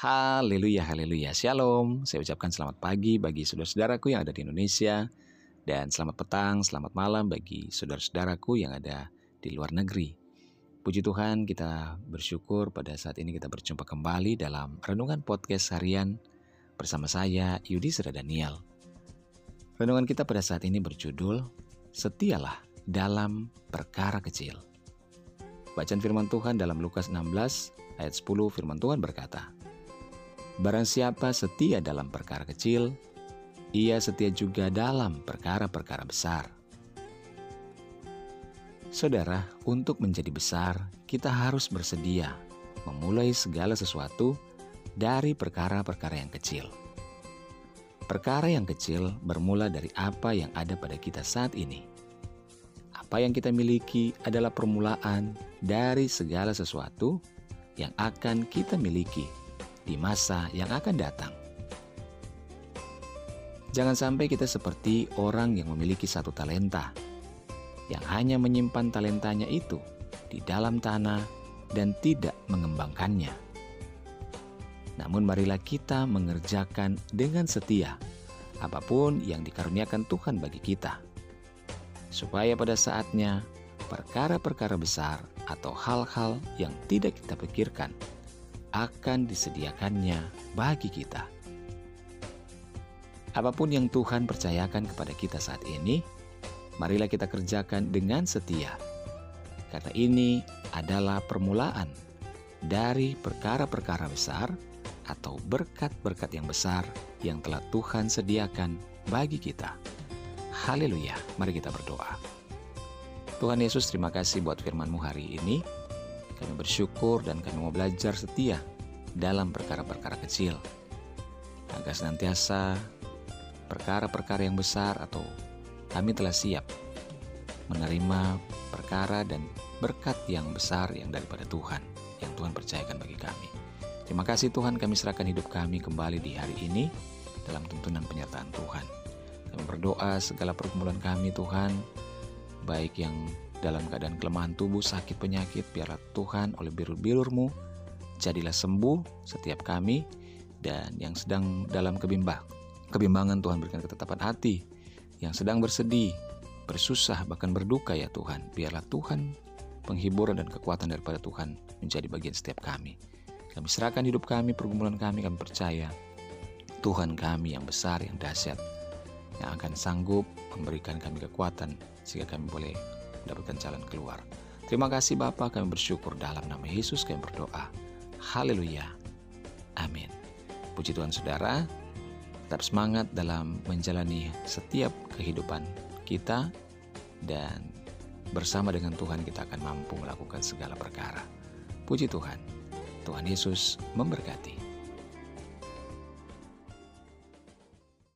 Haleluya, haleluya, shalom. Saya ucapkan selamat pagi bagi saudara-saudaraku yang ada di Indonesia, dan selamat petang, selamat malam bagi saudara-saudaraku yang ada di luar negeri. Puji Tuhan, kita bersyukur pada saat ini kita berjumpa kembali dalam renungan podcast harian bersama saya, Yudi Sera Daniel. Renungan kita pada saat ini berjudul Setialah dalam perkara kecil. Bacaan firman Tuhan dalam Lukas 16 ayat 10 firman Tuhan berkata, Barang siapa setia dalam perkara kecil, ia setia juga dalam perkara-perkara besar. Saudara, untuk menjadi besar, kita harus bersedia memulai segala sesuatu dari perkara-perkara yang kecil. Perkara yang kecil bermula dari apa yang ada pada kita saat ini. Apa yang kita miliki adalah permulaan dari segala sesuatu yang akan kita miliki di masa yang akan datang. Jangan sampai kita seperti orang yang memiliki satu talenta, yang hanya menyimpan talentanya itu di dalam tanah dan tidak mengembangkannya. Namun, marilah kita mengerjakan dengan setia apa pun yang dikaruniakan Tuhan bagi kita, supaya pada saatnya perkara-perkara besar atau hal-hal yang tidak kita pikirkan akan disediakannya bagi kita. Apa pun yang Tuhan percayakan kepada kita saat ini, marilah kita kerjakan dengan setia. Karena ini adalah permulaan dari perkara-perkara besar atau berkat-berkat yang besar yang telah Tuhan sediakan bagi kita. Haleluya, mari kita berdoa. Tuhan Yesus terima kasih buat firman-Mu hari ini. Kami bersyukur dan kami mau belajar setia dalam perkara-perkara kecil. Agar senantiasa perkara-perkara yang besar atau kami telah siap menerima perkara dan berkat yang besar yang daripada Tuhan yang Tuhan percayakan bagi kami. Terima kasih Tuhan kami serahkan hidup kami kembali di hari ini dalam tuntunan penyertaan Tuhan. Kami berdoa segala pergumulan kami Tuhan, baik yang dalam keadaan kelemahan tubuh, sakit, penyakit, biarlah Tuhan oleh bilur-bilurmu, jadilah sembuh setiap kami, dan yang sedang dalam kebimbang. Kebimbangan Tuhan berikan ketetapan hati, yang sedang bersedih, bersusah, bahkan berduka ya Tuhan. Biarlah Tuhan penghiburan dan kekuatan daripada Tuhan menjadi bagian setiap kami. Kami serahkan hidup kami, pergumulan kami, kami percaya Tuhan kami yang besar, yang dahsyat, yang akan sanggup memberikan kami kekuatan sehingga kami boleh mendapatkan jalan keluar. Terima kasih Bapa, kami bersyukur dalam nama Yesus kami berdoa. Haleluya. Amin. Puji Tuhan Saudara, tetap semangat dalam menjalani setiap kehidupan kita dan bersama dengan Tuhan kita akan mampu melakukan segala perkara. Puji Tuhan. Tuhan Yesus memberkati.